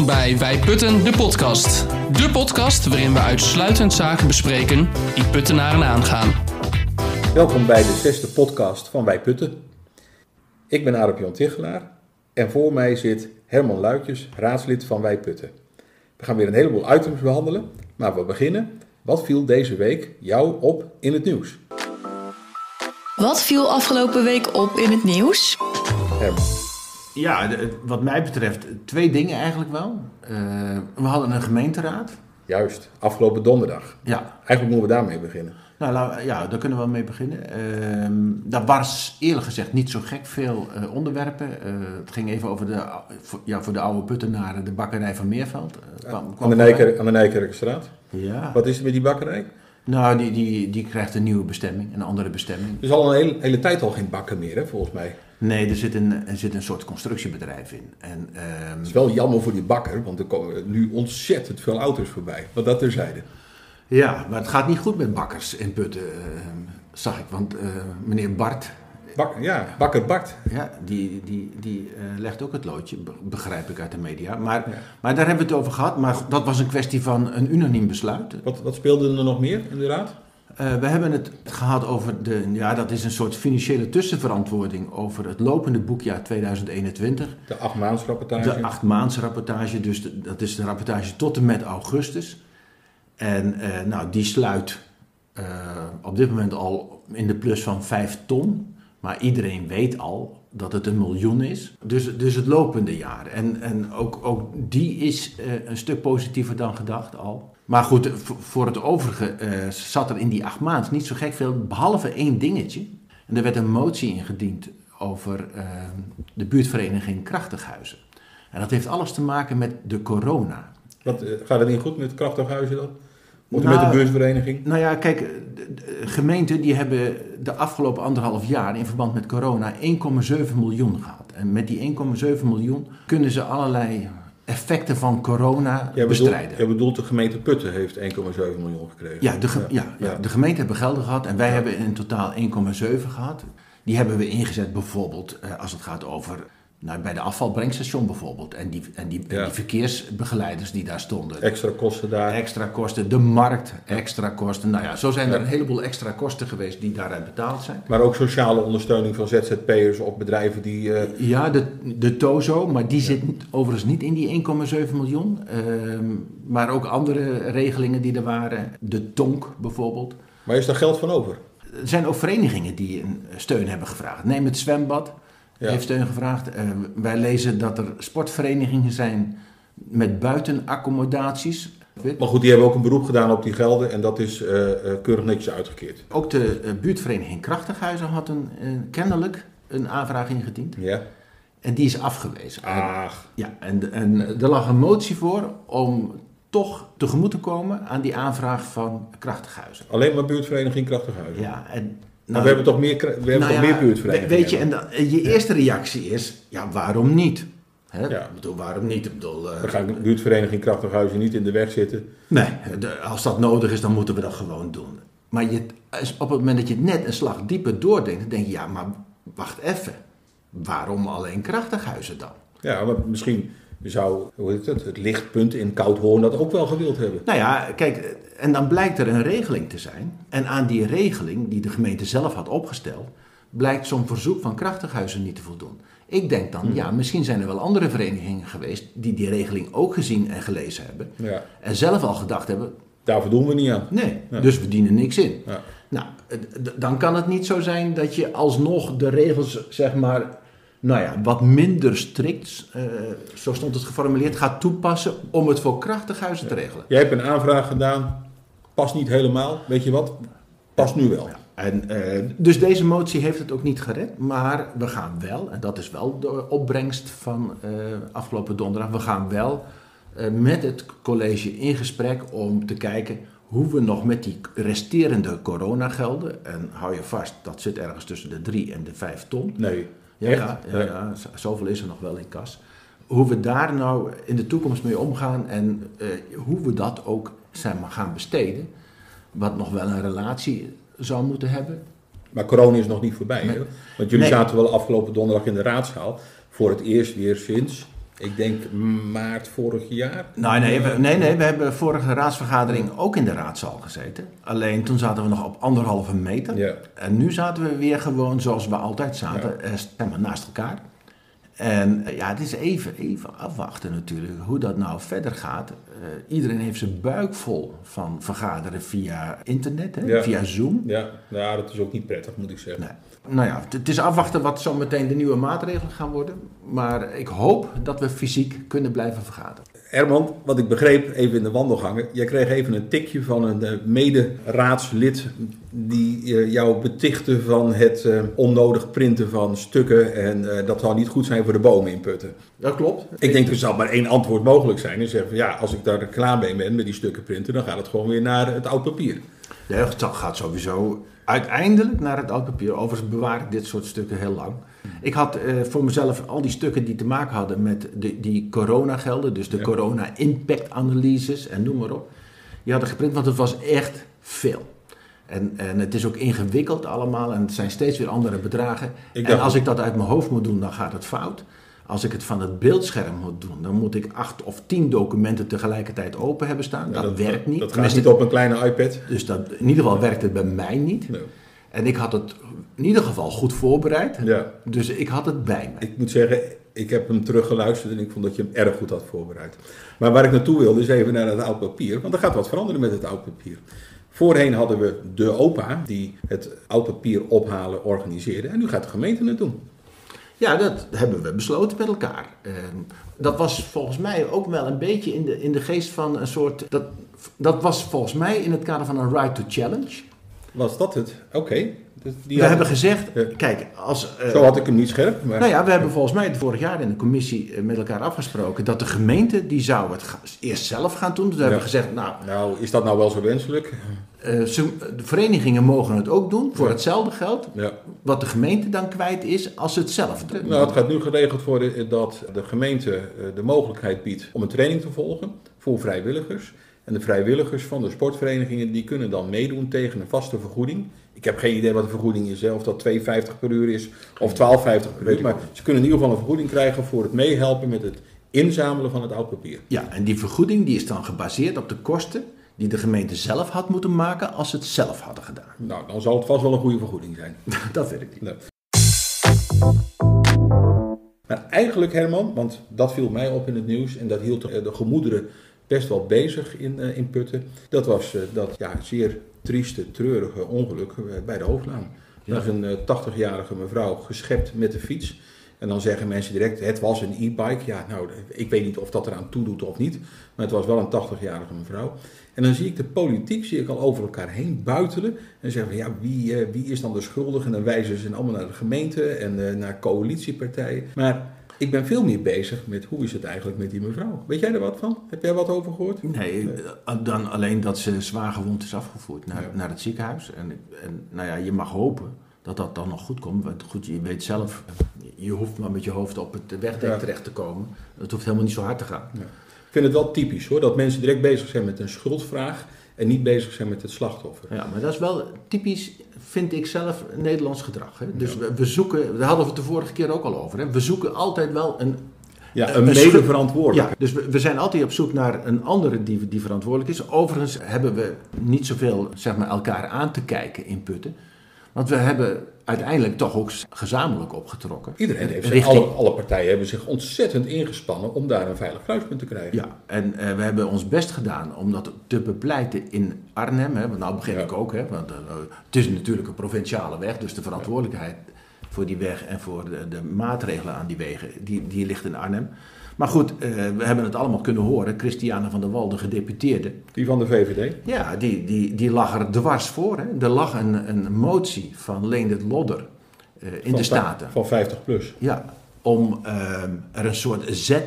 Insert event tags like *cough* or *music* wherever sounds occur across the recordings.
Welkom bij Wij Putten, de podcast. De podcast waarin we uitsluitend zaken bespreken die Puttenaren aangaan. Welkom bij de zesde podcast van Wij Putten. Ik ben Arup Jan Tichelaar en voor mij zit Herman Luitjes, raadslid van Wij Putten. We gaan weer een heleboel items behandelen, maar we beginnen. Wat viel deze week jou op in het nieuws? Wat viel afgelopen week op in het nieuws? Herman. Ja, de- wat mij betreft twee dingen eigenlijk wel. Eh, we hadden een gemeenteraad. Juist, afgelopen donderdag. Ja, Eigenlijk moeten we daarmee beginnen. nou, ja daar kunnen we wel mee beginnen. Ehm daar was eerlijk gezegd niet zo gek veel eh, onderwerpen. Eh, het ging even over de, voor, ja, voor de oude puttenaren, de bakkerij van Meerveld. Kwam- aan de Nijkerkstraat. Ja, Wat is er met die bakkerij? Nou die, die, die krijgt een nieuwe bestemming, een andere bestemming. Er is al een hele, hele tijd al geen bakker meer, hè, volgens mij. Nee, er zit een, er zit een soort constructiebedrijf in. En, ehm, Het is wel jammer voor die bakker, want er komen nu ontzettend veel auto's voorbij. Wat dat terzijde. Ja, maar het gaat niet goed met bakkers in Putten, eh, zag ik. Want eh, meneer Bart, Bak, ja, bakker Bart. ja, die, die, die eh, legt ook het loodje, be- begrijp ik uit de media. Maar, Ja. maar daar hebben we het over gehad. Maar dat was een kwestie van een unaniem besluit. Wat, wat speelde er nog meer in de raad? Eh, we hebben het gehad over de, ja, dat is een soort financiële tussenverantwoording over het lopende boekjaar 2021. De achtmaandsrapportage. De achtmaandsrapportage, dus de- dat is de rapportage tot en met augustus. En eh, nou, die sluit op dit moment al in de plus van 5 ton. Maar iedereen weet al dat het een miljoen is. Dus, dus het lopende jaar. En, en ook, ook die is eh, een stuk positiever dan gedacht al. Maar goed, eh, voor- het overige eh, zat er in die acht maanden niet zo gek veel, behalve één dingetje. En er werd een motie ingediend over de buurtvereniging Krachtighuizen. En dat heeft alles te maken met de corona. Wat, gaat het niet goed met Krachthuizen dan? Nou, met de buurtvereniging? Nou ja, kijk, gemeenten die hebben de afgelopen anderhalf jaar in verband met corona 1,7 miljoen gehad. En met die 1,7 miljoen kunnen ze allerlei effecten van corona bedoelt, bestrijden. jij bedoelt de gemeente Putten heeft 1,7 miljoen gekregen. Ja, de, ge- ja, ja, de gemeente hebben gelden gehad en wij hebben in totaal 1,7 gehad. Die hebben we ingezet bijvoorbeeld eh, als het gaat over, nou, bij de afvalbrengstation bijvoorbeeld. En die, en die, en Ja. die verkeersbegeleiders die daar stonden. Extra kosten daar. Extra kosten, de markt, extra kosten. Nou ja, zo zijn er een heleboel extra kosten geweest die daaruit betaald zijn. Maar ook sociale ondersteuning van ZZP'ers of bedrijven die... eh, Ja, de, de TOZO, maar die zit overigens niet in die 1,7 miljoen. Ehm, maar ook andere regelingen die er waren. De TONK bijvoorbeeld. maar is daar geld van over? Er zijn ook verenigingen die een steun hebben gevraagd. Neem het zwembad, Ja. heeft steun gevraagd. Eh, wij lezen dat er sportverenigingen zijn met buitenaccommodaties. Maar goed, die hebben ook een beroep gedaan op die gelden en dat is eh, eh, keurig netjes uitgekeerd. Ook de buurtvereniging Krachtighuizen had een, kennelijk een aanvraag ingediend. Ja. En die is afgewezen. Ach, Ja, en, en er lag een motie voor om toch tegemoet te komen aan die aanvraag van Krachtighuizen. alleen maar buurtvereniging Krachtighuizen. Ja, en... Maar we hebben toch meer, we hebben nou toch ja, meer buurtverenigingen? Weet je, en dan, je eerste reactie is, ja, waarom niet? Hè? Ja. Ik bedoel, waarom niet? Ik bedoel, We gaan de buurtvereniging Krachtighuizen niet in de weg zitten. Nee, de- als dat nodig is, dan moeten we dat gewoon doen. Maar je, op het moment dat je net een slag dieper doordenkt, dan denk je, ja, maar wacht even. Waarom alleen Krachtighuizen dan? Ja, misschien zou hoe heet het, het lichtpunt in Koudhoorn dat ook wel gewild hebben. Nou ja, kijk, en dan blijkt er een regeling te zijn. En aan die regeling, die de gemeente zelf had opgesteld, blijkt zo'n verzoek van krachtighuizen niet te voldoen. Ik denk dan, ja, misschien zijn er wel andere verenigingen geweest die die regeling ook gezien en gelezen hebben. Ja, En zelf al gedacht hebben, daar voldoen we niet aan. nee, Ja. dus we dienen niks in. Ja. Nou, dan kan het niet zo zijn dat je alsnog de regels, zeg maar, nou ja, wat minder strikt, eh, zo stond het geformuleerd, gaat toepassen om het voor krachtighuizen te regelen. Jij hebt een aanvraag gedaan, past niet helemaal. Weet je wat? Past nu wel. En, eh, dus deze motie heeft het ook niet gered, maar we gaan wel, en dat is wel de opbrengst van eh, afgelopen donderdag, we gaan wel met het college in gesprek om te kijken hoe we nog met die resterende coronagelden, en hou je vast, dat zit ergens tussen de 3 en de 5 ton. Nee. Ja, ja, ja, zoveel is er nog wel in kas. Hoe we daar nou in de toekomst mee omgaan en eh, hoe we dat ook maar, gaan besteden, wat nog wel een relatie zou moeten hebben. Maar corona is nog niet voorbij. Hè? Want jullie Nee. zaten wel afgelopen donderdag in de raadzaal. Voor het eerst weer sinds Ik denk maart vorig jaar. Nou, nee, we, nee, nee, we hebben vorige raadsvergadering ook in de raadzaal gezeten. Alleen toen zaten we nog op anderhalve meter. Ja. En nu zaten we weer gewoon zoals we altijd zaten, eh, zeg maar naast elkaar. En eh, ja, het is even, even afwachten natuurlijk hoe dat nou verder gaat. Eh, iedereen heeft zijn buik vol van vergaderen via internet, hè, Ja. via Zoom. Ja, nou, dat is ook niet prettig, moet ik zeggen. Nee. Nou ja, het- is afwachten wat zo meteen de nieuwe maatregelen gaan worden. Maar ik hoop dat we fysiek kunnen blijven vergaderen. Herman, wat ik begreep, even in de wandelgangen. Jij kreeg even een tikje van een eh, mede-raadslid die eh, jou betichtte van het eh, onnodig printen van stukken. En dat zou niet goed zijn voor de bomen in Putten. Dat klopt. Ik denk er zal maar één antwoord mogelijk zijn. En zeggen van ja, als ik daar klaar mee ben met die stukken printen, dan gaat het gewoon weer naar het oud papier. De het gaat sowieso uiteindelijk naar het oud papier. Overigens bewaar ik dit soort stukken heel lang. Ik had eh, voor mezelf al die stukken die te maken hadden met de, die coronagelden, dus de Ja. corona-impact-analyses en noem maar op. Die hadden geprint, want het was echt veel. En, en het is ook ingewikkeld allemaal en het zijn steeds weer andere bedragen. En als ik dat uit mijn hoofd moet doen, dan gaat het fout. Als ik het van het beeldscherm moet doen, dan moet ik acht of tien documenten tegelijkertijd open hebben staan. Ja, dat, werkt niet. Dat gaat niet op een kleine iPad. dus dat, in ieder geval werkte het bij mij niet. Nee. En ik had het in ieder geval goed voorbereid. Ja. Dus ik had het bij me. Ik moet zeggen, ik heb hem teruggeluisterd en ik vond dat je hem erg goed had voorbereid. Maar waar ik naartoe wilde is even naar het oud papier, want er gaat wat veranderen met het oud papier. Voorheen hadden we de OPA die het oud papier ophalen organiseerde en nu gaat de gemeente het doen. Ja, dat hebben we besloten met elkaar. Dat was volgens mij ook wel een beetje in de, in de geest van een soort. Dat, dat was volgens mij in het kader van een right to challenge. Was dat het? Oké. Dus die we hebben gezegd, Ja. kijk, als. eh, Zo had ik hem niet scherp, maar nou ja, we hebben volgens mij vorig jaar in de commissie eh, met elkaar afgesproken dat de gemeente die zou het eerst zelf gaan doen. Dus we hebben gezegd, nou, nou is dat nou wel zo wenselijk? eh, ze- de verenigingen mogen het ook doen voor Ja. hetzelfde geld. Ja. Wat de gemeente dan kwijt is als ze het zelf doen. Nou, het gaat nu geregeld worden dat de gemeente eh, de mogelijkheid biedt om een training te volgen voor vrijwilligers. En de vrijwilligers van de sportverenigingen die kunnen dan meedoen tegen een vaste vergoeding. Ik heb geen idee wat de vergoeding is, hè, of dat 2,50 per uur is of 12,50 per uur. Maar ze kunnen in ieder geval een vergoeding krijgen voor het meehelpen met het inzamelen van het oud papier. Ja, en die vergoeding die is dan gebaseerd op de kosten die de gemeente zelf had moeten maken als ze het zelf hadden gedaan. Nou, dan zal het vast wel een goede vergoeding zijn. *laughs* Dat weet ik niet. Nee. Maar eigenlijk, Herman, want dat viel mij op in het nieuws en dat hield de gemoederen best wel bezig in, eh, in Putten. Dat was eh, dat ja, zeer trieste, treurige ongeluk eh, bij de Hoofdlaan. Ja. Is een eh, 80-jarige mevrouw geschept met de fiets. En dan zeggen mensen direct, het was een e-bike. Ja, nou, ik weet niet of dat eraan toedoet of niet. Maar het was wel een 80-jarige mevrouw. En dan zie ik de politiek zie ik al over elkaar heen buitelen. En zeggen van, ja, wie, wie is dan de schuldige? En dan wijzen ze allemaal naar de gemeente en naar coalitiepartijen. Maar ik ben veel meer bezig met hoe is het eigenlijk met die mevrouw. Weet jij er wat van? Heb jij wat over gehoord? Nee, eh, dan alleen dat ze zwaar gewond is afgevoerd naar, Ja. naar het ziekenhuis. En, en nou ja, je mag hopen dat dat dan nog goed komt. Want goed, je weet zelf, je hoeft maar met je hoofd op het wegdek Ja. terecht te komen. Het hoeft helemaal niet zo hard te gaan. Ik vind het wel typisch hoor, dat mensen direct bezig zijn met een schuldvraag en niet bezig zijn met het slachtoffer. Ja, maar dat is wel typisch, vind ik zelf, Nederlands gedrag. Hè? Dus we, we zoeken, daar hadden we het de vorige keer ook al over. Hè? We zoeken altijd wel een Ja, Een een medeverantwoordelijk. Ja, dus we, we zijn altijd op zoek naar een andere die, die verantwoordelijk is. Overigens hebben we niet zoveel zeg maar, elkaar aan te kijken in Putten. Want we hebben uiteindelijk toch ook gezamenlijk opgetrokken. Iedereen heeft zich, Richting- alle, alle partijen hebben zich ontzettend ingespannen om daar een veilig kruispunt te krijgen. Ja, en eh, we hebben ons best gedaan om dat te bepleiten in Arnhem. Hè, want nou begin Ja. ik ook, hè, want eh, het is natuurlijk een provinciale weg. Dus de verantwoordelijkheid voor die weg en voor de, de maatregelen aan die wegen, die, die ligt in Arnhem. Maar goed, eh, we hebben het allemaal kunnen horen. Christiane van der Wal, de gedeputeerde, Die van de VVD. ja, die, die, die lag er dwars voor. Hè. Er lag een, een motie van Leendert Lodder eh, in Van de Staten. Van 50 plus. Ja, om ehm, er een soort Z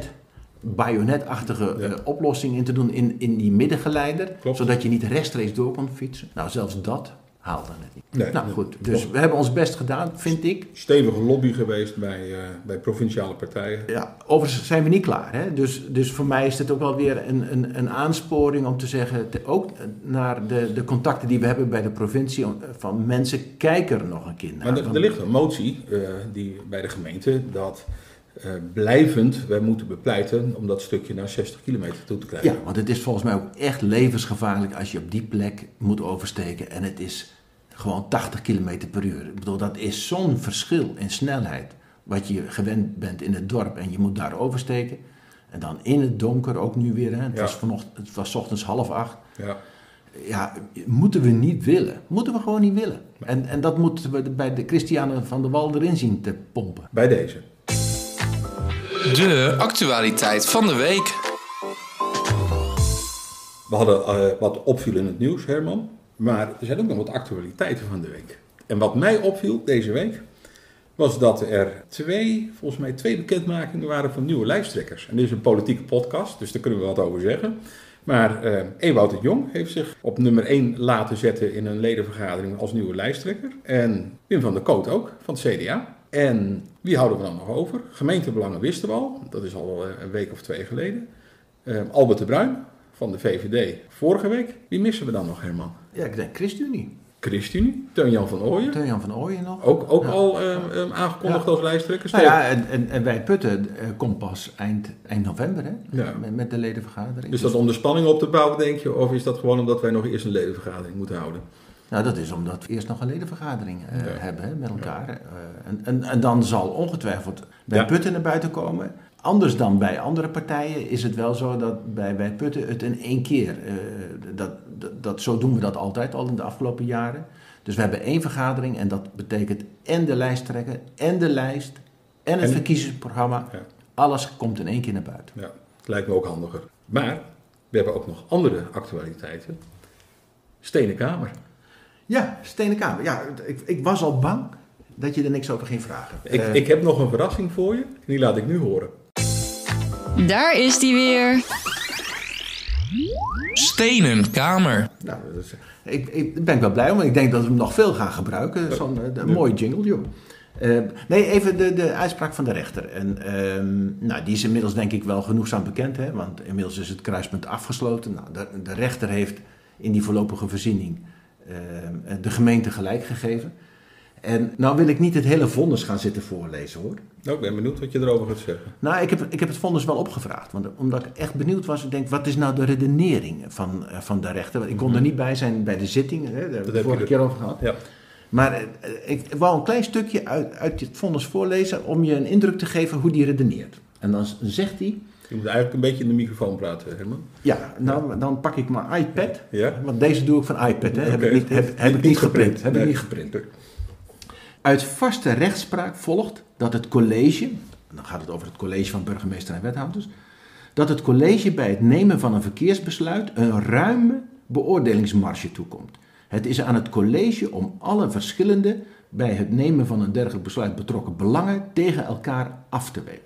bajonetachtige Ja. eh, oplossing in te doen in, in die middengeleider. Klopt. Zodat je niet rechtstreeks door kon fietsen. Nou, zelfs dat haalde het niet. Nee, nou goed, dus we hebben ons best gedaan, vind ik. Stevige lobby geweest bij, eh, bij provinciale partijen. Ja, overigens zijn we niet klaar. Hè? Dus, dus voor mij is dit ook wel weer een, een, een aansporing om te zeggen, te- ook naar de, de contacten die we hebben bij de provincie, van mensen, kijk er nog een keer naar. Maar er, er ligt een motie eh, die, bij de gemeente dat eh, blijvend wij moeten bepleiten om dat stukje naar 60 kilometer toe te krijgen. Ja, want het is volgens mij ook echt levensgevaarlijk als je op die plek moet oversteken en het is gewoon 80 km per uur. Ik bedoel, dat is zo'n verschil in snelheid. Wat je gewend bent in het dorp en je moet daar oversteken. En dan in het donker ook nu weer. Hè. Het, Ja. was vanochtend, het was ochtends half acht. Ja. Ja, moeten we niet willen. Moeten we gewoon niet willen. En, en dat moeten we bij de Christianen van de Wal erin zien te pompen. Bij deze. De actualiteit van de week. We hadden eh, wat opviel in het nieuws, Herman. Maar er zijn ook nog wat actualiteiten van de week. En wat mij opviel deze week, was dat er twee, volgens mij twee bekendmakingen waren van nieuwe lijsttrekkers. En dit is een politieke podcast, dus daar kunnen we wat over zeggen. Maar eh Ewout de Jong heeft zich op nummer 1 laten zetten in een ledenvergadering als nieuwe lijsttrekker. En Wim van der Koot ook, van het CDA. En wie houden we dan nog over? Gemeentebelangen wisten we al, dat is al eh, een week of twee geleden. Eh, Albert de Bruin van de VVD vorige week. Wie missen we dan nog, Herman? Ja, ik denk ChristenUnie. ChristenUnie, Teun-Jan van Ooyen. Teun-Jan van Ooyen nog. Ook, ook Ja. al ehm, ehm, aangekondigd Ja. als lijsttrekker. Nou ja, en, en, en wij Putten eh, komt pas eind, eind november hè? Ja. Met, met de ledenvergadering. Dus dat om de spanning op te bouwen, denk je? Of is dat gewoon omdat wij nog eerst een ledenvergadering moeten houden? Nou, dat is omdat we eerst nog een ledenvergadering eh, Ja. hebben hè, met elkaar. Eh, en, en, en dan zal ongetwijfeld bij Ja. Putten naar buiten komen. Anders dan bij andere partijen is het wel zo dat bij, bij Putten het in één keer... eh, dat, dat, dat, zo doen we dat altijd al in de afgelopen jaren. Dus we hebben één vergadering en dat betekent en de lijsttrekker en de lijst en het En- verkiezingsprogramma. Alles komt in één keer naar buiten. Ja, lijkt me ook handiger. Maar we hebben ook nog andere actualiteiten. Stenen Kamer. Ja, Stenen Kamer. Ja, ik, ik was al bang dat je er niks over ging vragen. Ik, Eh, ik heb nog een verrassing voor je. Die laat ik nu horen. Daar is die weer. Stenen Kamer. Nou, dat is- ik, ik ben ik wel blij om. Ik denk dat we hem nog veel gaan gebruiken. Zo'n een mooie jingle, joh. Eh, nee, even de, de uitspraak van de rechter. En, ehm, nou, die is inmiddels denk ik wel genoegzaam bekend. Hè? Want inmiddels is het kruispunt afgesloten. Nou, de, de rechter heeft in die voorlopige voorziening de gemeente gelijk gegeven. En nou wil ik niet het hele vonnis gaan zitten voorlezen hoor. Nou, ik ben benieuwd wat je erover gaat zeggen. Nou, ik heb, ik heb het vonnis wel opgevraagd. Want, omdat ik echt benieuwd was. Ik denk, wat is nou de redenering van, eh, van de rechter? Want ik kon er niet bij zijn bij de zitting. Hè, daar hebben we heb het vorige keer over gehad. Ja. Maar eh, ik wou een klein stukje uit, uit dit vonnis voorlezen. Om je een indruk te geven hoe die redeneert. En dan zegt hij. Je moet eigenlijk een beetje in de microfoon praten, Herman. Ja, nou, dan pak ik mijn iPad. Ja? Want deze doe ik van iPad. Hè. Heb ik niet, heb, heb ik niet geprint. Heb Nee. ik niet geprint. Uit vaste rechtspraak volgt dat het college, dan gaat het over het college van burgemeester en wethouders, dat het college bij het nemen van een verkeersbesluit een ruime beoordelingsmarge toekomt. Het is aan het college om alle verschillende bij het nemen van een dergelijk besluit betrokken belangen tegen elkaar af te wegen.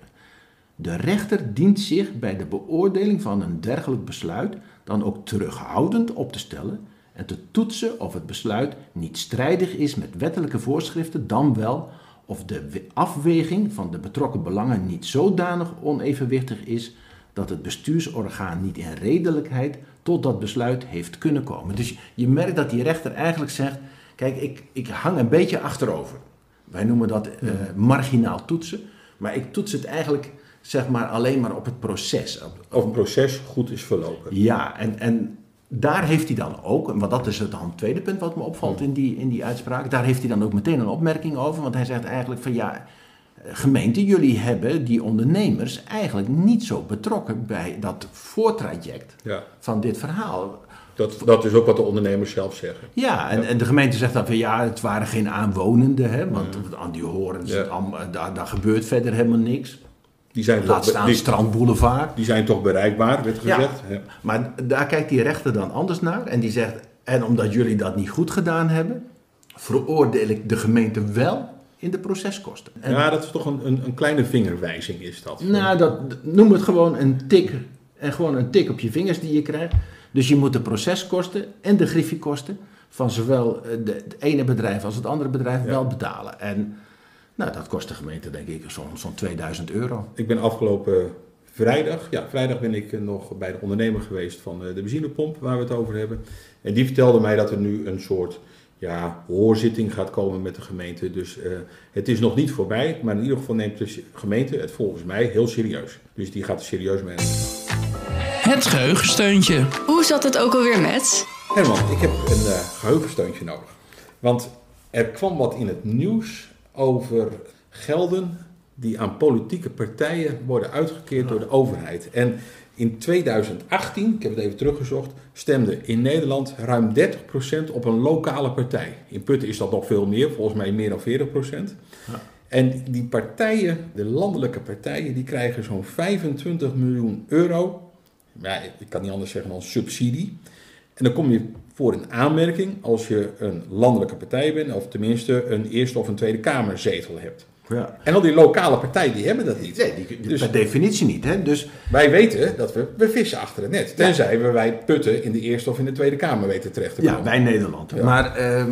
De rechter dient zich bij de beoordeling van een dergelijk besluit dan ook terughoudend op te stellen en te toetsen of het besluit niet strijdig is met wettelijke voorschriften, dan wel of de we- afweging van de betrokken belangen niet zodanig onevenwichtig is dat het bestuursorgaan niet in redelijkheid tot dat besluit heeft kunnen komen. Dus je merkt dat die rechter eigenlijk zegt: kijk, ik, ik hang een beetje achterover. Wij noemen dat eh, marginaal toetsen, maar ik toets het eigenlijk zeg maar alleen maar op het proces. Op- Of een proces goed is verlopen. ja, en, en daar heeft hij dan ook, want dat is het dan tweede punt wat me opvalt in die, in die uitspraak, daar heeft hij dan ook meteen een opmerking over, want hij zegt eigenlijk van ja, gemeente, jullie hebben die ondernemers eigenlijk niet zo betrokken bij dat voortraject Ja, van dit verhaal. dat, dat is ook wat de ondernemers zelf zeggen. Ja, en, en de gemeente zegt dan van ja, het waren geen aanwonenden, hè, want aan die horens, Ja. daar, daar gebeurt verder helemaal niks. Die zijn, Laat toch, staan die, Strandboulevard. die zijn toch bereikbaar, werd gezegd. Ja. Maar daar kijkt die rechter dan anders naar en die zegt, en omdat jullie dat niet goed gedaan hebben, veroordeel ik de gemeente wel in de proceskosten. En, Ja, dat is toch een, een, een kleine vingerwijzing is dat. Nou, dat, noem het gewoon een tik, en gewoon een tik op je vingers die je krijgt. Dus je moet de proceskosten en de griffiekosten van zowel eh, de, het ene bedrijf als het andere bedrijf Ja. wel betalen. En nou, dat kost de gemeente denk ik zo'n zo'n 2000 euro. Ik ben afgelopen vrijdag, ja, vrijdag ben ik nog bij de ondernemer geweest van eh, de benzinepomp waar we het over hebben. En die vertelde mij dat er nu een soort ja, hoorzitting gaat komen met de gemeente. Dus eh, het is nog niet voorbij, maar in ieder geval neemt de gemeente het volgens mij heel serieus. Dus die gaat er serieus mee aan. Het geheugensteuntje. Hoe zat het ook alweer met? Herman, ik heb een eh, geheugensteuntje nodig. Want er kwam wat in het nieuws over gelden die aan politieke partijen worden uitgekeerd door de overheid. En in 2018, ik heb het even teruggezocht, stemde in Nederland ruim 30% op een lokale partij. In Putten is dat nog veel meer, volgens mij meer dan 40%. En die partijen, de landelijke partijen, die krijgen zo'n 25 miljoen euro. Ja, ik kan niet anders zeggen dan subsidie. En dan kom je voor een aanmerking als je een landelijke partij bent, of tenminste een Eerste of een Tweede Kamerzetel hebt. Ja. En al die lokale partijen die hebben dat niet. Nee, die, Dus- per definitie niet. Hè? Dus Wij weten dat we, we vissen achter het net. Tenzij we wij putten in de Eerste of in de Tweede Kamer weten terecht te komen. Ja, bij Nederland. Ja. Maar ehm,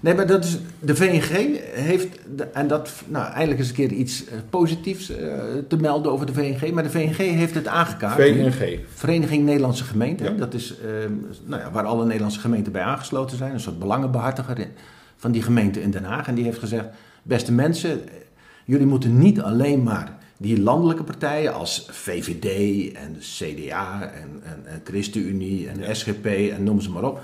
nee, maar dat is, de VNG heeft, en dat, nou eindelijk eens een keer iets eh, positiefs eh, te melden over de VNG, maar de VNG heeft het aangekaart. VNG. Vereniging Nederlandse Gemeenten, Ja. dat is ehm, nou ja, waar alle Nederlandse gemeenten bij aangesloten zijn, een soort belangenbehartiger van die gemeente in Den Haag. En die heeft gezegd, beste mensen, jullie moeten niet alleen maar die landelijke partijen als VVD en CDA en, en, en ChristenUnie en SGP en noem ze maar op,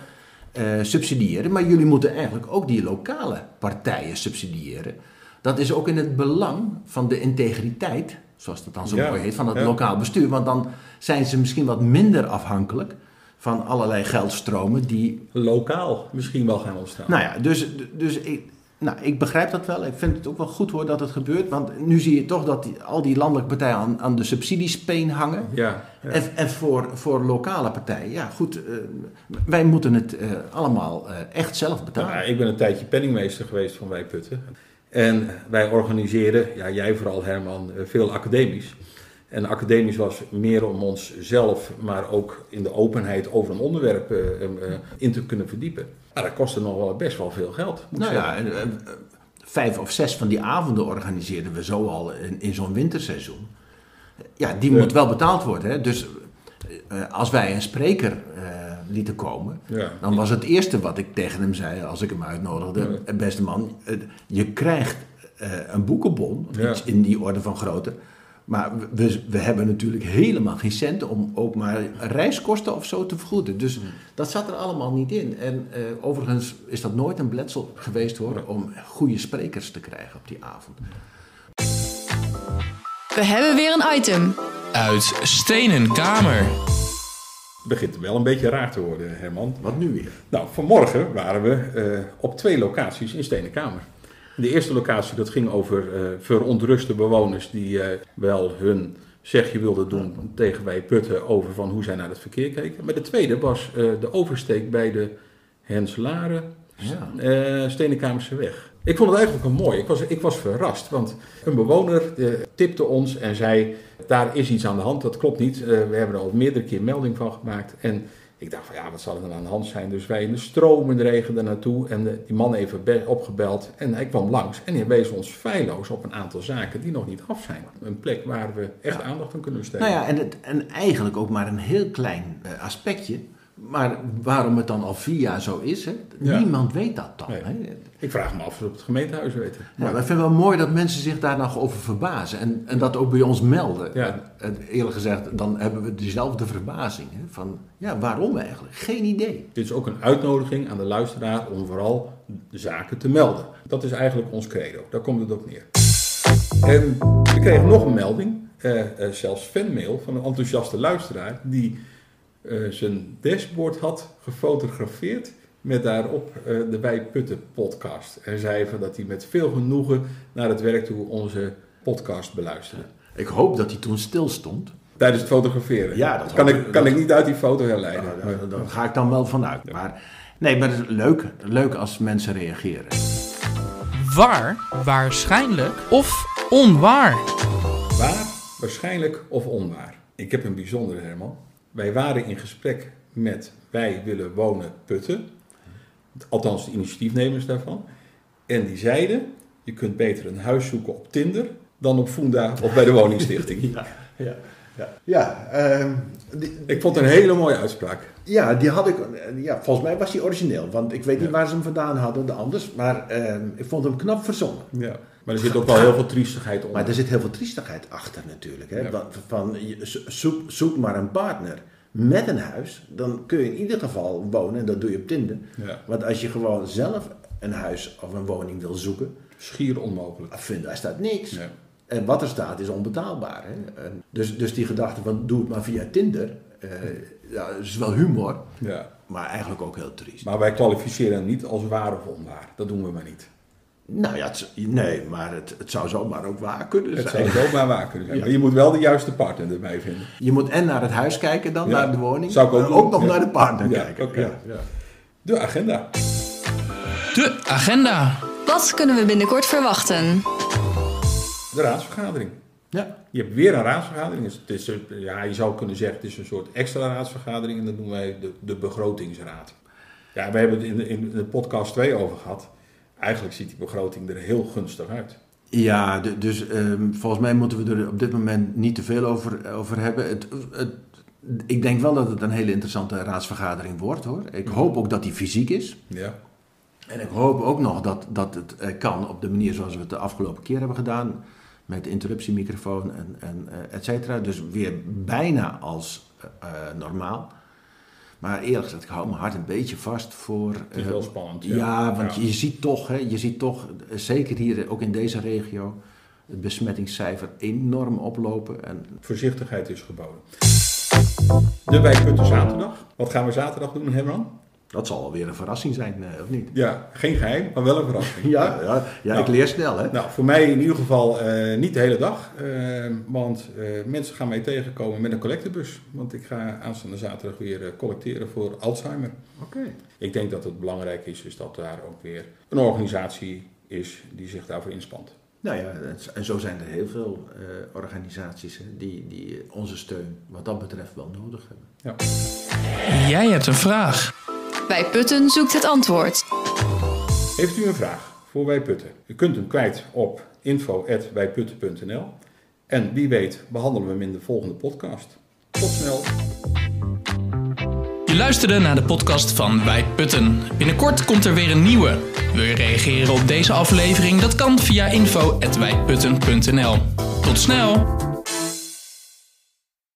subsidiëren. Maar jullie moeten eigenlijk ook die lokale partijen subsidiëren. Dat is ook in het belang van de integriteit, zoals dat dan zo Ja, mooi heet, van het ja. lokaal bestuur. Want dan zijn ze misschien wat minder afhankelijk van allerlei geldstromen die Lokaal misschien wel gaan ontstaan. nou ja, dus, dus ik, nou, ik begrijp dat wel. Ik vind het ook wel goed hoor dat het gebeurt. Want nu zie je toch dat die, al die landelijke partijen aan, aan de subsidiespeen hangen. Ja, ja. En, en voor, voor lokale partijen, ja goed, eh, wij moeten het eh, allemaal eh, echt zelf betalen. Nou, ik ben een tijdje penningmeester geweest van Wij Putten. En wij organiseren, ja, jij vooral Herman, veel academisch. En academisch was meer om onszelf, maar ook in de openheid over een onderwerp eh, eh, eh, in te kunnen verdiepen. Maar dat kostte nog wel best wel veel geld. moet nou ja, en, vijf of zes van die avonden organiseerden we zo al in, in zo'n winterseizoen. Ja, die moet wel betaald worden. Hè? Dus als wij een spreker lieten komen, Ja. dan was het eerste wat ik tegen hem zei als ik hem uitnodigde: Ja. beste man, je krijgt een boekenbon, Ja. iets in die orde van grootte. Maar we, we hebben natuurlijk helemaal geen centen om ook maar reiskosten of zo te vergoeden. Dus dat zat er allemaal niet in. En eh, overigens is dat nooit een bletsel geweest hoor, om goede sprekers te krijgen op die avond. We hebben weer een item. Uit Stenen Kamer. Het begint wel een beetje raar te worden, Herman. Wat nu weer? Nou, vanmorgen waren we eh, op twee locaties in Stenenkamer. De eerste locatie dat ging over eh, verontruste bewoners die eh, wel hun zegje wilden doen tegen wij putten over van hoe zij naar het verkeer keken. Maar de tweede was eh, de oversteek bij de Henslaren Ja. Stenenkamerse weg. Ik vond het eigenlijk wel mooi. Ik was, ik was verrast, want een bewoner tipte ons en zei: daar is iets aan de hand. Dat klopt niet. We hebben er al meerdere keer melding van gemaakt. En ik dacht van ja, wat zal er dan aan de hand zijn? Dus wij in de stromende regen er naartoe en eh, die man even be- opgebeld. En hij kwam langs en hij wees ons feilloos op een aantal zaken die nog niet af zijn. Een plek waar we echt aandacht aan kunnen besteden. Nou ja, en, het, en eigenlijk ook maar een heel klein eh, aspectje. Maar waarom het dan al vier jaar zo is, hè? Ja. niemand weet dat dan. Nee. Hè? Ik vraag me af of het op het gemeentehuis weten. Ja, maar ik vind het wel mooi dat mensen zich daar nog over verbazen. En, en dat ook bij ons melden. Ja. En, en eerlijk gezegd, dan hebben we dezelfde verbazing. Hè? Van, ja, waarom eigenlijk? Geen idee. Dit is ook een uitnodiging aan de luisteraar om vooral zaken te melden. Dat is eigenlijk ons credo. Daar komt het op neer. En we kregen nog een melding, eh, eh, zelfs fanmail van een enthousiaste luisteraar die eh, zijn dashboard had gefotografeerd met daarop eh, de Wij Putten podcast. En zei van dat hij met veel genoegen naar het werk toe onze podcast beluisterde. Ik hoop dat hij toen stil stond. Tijdens het fotograferen. Ja, dat kan, ik, kan Dat- ik niet uit die foto herleiden. Nou, daar, daar ga ik dan wel vanuit. Maar, nee, maar het is leuk, leuk als mensen reageren. Waar, waarschijnlijk of onwaar. Waar, waarschijnlijk of onwaar. Ik heb een bijzondere, Herman. Wij waren in gesprek met Wij willen wonen Putten. Althans, de initiatiefnemers daarvan. En die zeiden, je kunt beter een huis zoeken op Tinder dan op Funda of bij de *laughs* woningstichting. Ja, ja. Ja, ja, ehm, die, Ik vond het een hele mooie uitspraak. ja, die had ik. Ja, volgens mij was die origineel. Want ik weet niet waar ze hem vandaan hadden, de anders. Maar ehm, ik vond hem knap verzonnen. Ja. Maar er zit ook wel heel veel triestigheid onder. Maar er zit heel veel triestigheid achter natuurlijk. Hè? Ja. Van, zoek, zoek maar een partner met een huis. Dan kun je in ieder geval wonen. En dat doe je op Tinder. Ja. Want als je gewoon zelf een huis of een woning wil zoeken. Schier onmogelijk. Vind, daar staat niks. En wat er staat is onbetaalbaar. Hè? Dus, dus die gedachte van doe het maar via Tinder. ja, is wel humor. Ja. Maar eigenlijk ook heel triest. Maar wij kwalificeren hem niet als waar of onwaar. Dat doen we maar niet. Nou ja, het, nee, maar het, het zou zomaar ook waar kunnen Het zijn. zou ook maar waar kunnen zijn. Ja. *laughs* Maar je moet wel de juiste partner erbij vinden. Je moet en naar het huis kijken dan, Ja. naar de woning. Zou ik ook en doen. ook nog Ja. naar de partner Ja, kijken. oké. Ja, ja. De agenda. De agenda. Wat kunnen we binnenkort verwachten? De raadsvergadering. Ja. Je hebt weer een raadsvergadering. Het is, een- ja, je zou kunnen zeggen het is een soort extra raadsvergadering. En dat noemen wij de, de begrotingsraad. Ja, we hebben het in de, in de podcast 2 over gehad. Eigenlijk ziet die begroting er heel gunstig uit. Ja, dus ehm, volgens mij moeten we er op dit moment niet te veel over, over hebben. Het, het, ik denk wel dat het een hele interessante raadsvergadering wordt hoor. Ik hoop ook dat die fysiek is. Ja. En ik hoop ook nog dat, dat het eh, kan op de manier zoals we het de afgelopen keer hebben gedaan. Met interruptiemicrofoon en, en eh, et cetera. Dus weer bijna als eh, normaal. Maar eerlijk gezegd, ik hou mijn hart een beetje vast voor... Het is eh, wel spannend. Ja, want Ja. Je, ziet toch, hè, je ziet toch, eh, zeker hier ook in deze regio, het besmettingscijfer enorm oplopen. En Voorzichtigheid is geboden. De wijkputten zaterdag. Wat gaan we zaterdag doen, Herman? Dat zal alweer een verrassing zijn, eh, of niet? Ja, geen geheim, maar wel een verrassing. *laughs* Ja, ja, ja Nou. ik leer snel, hè? Nou, voor mij in ieder geval eh, niet de hele dag. eh, want eh, mensen gaan mij tegenkomen met een collectebus. Want ik ga aanstaande zaterdag weer eh, collecteren voor Alzheimer. Oké. Ik denk dat het belangrijk is, is dat daar ook weer een organisatie is die zich daarvoor inspant. Nou ja, en zo zijn er heel veel eh, organisaties hè, die, die onze steun wat dat betreft wel nodig hebben. Ja. Jij hebt een vraag. Bij Putten zoekt het antwoord. Heeft u een vraag voor Wij Putten? U kunt hem kwijt op info.wijputten.nl En wie weet behandelen we hem in de volgende podcast. Tot snel! Je luisterde naar de podcast van Wij Putten. Binnenkort komt er weer een nieuwe. Wil je reageren op deze aflevering? Dat kan via info.wijputten.nl. Tot snel!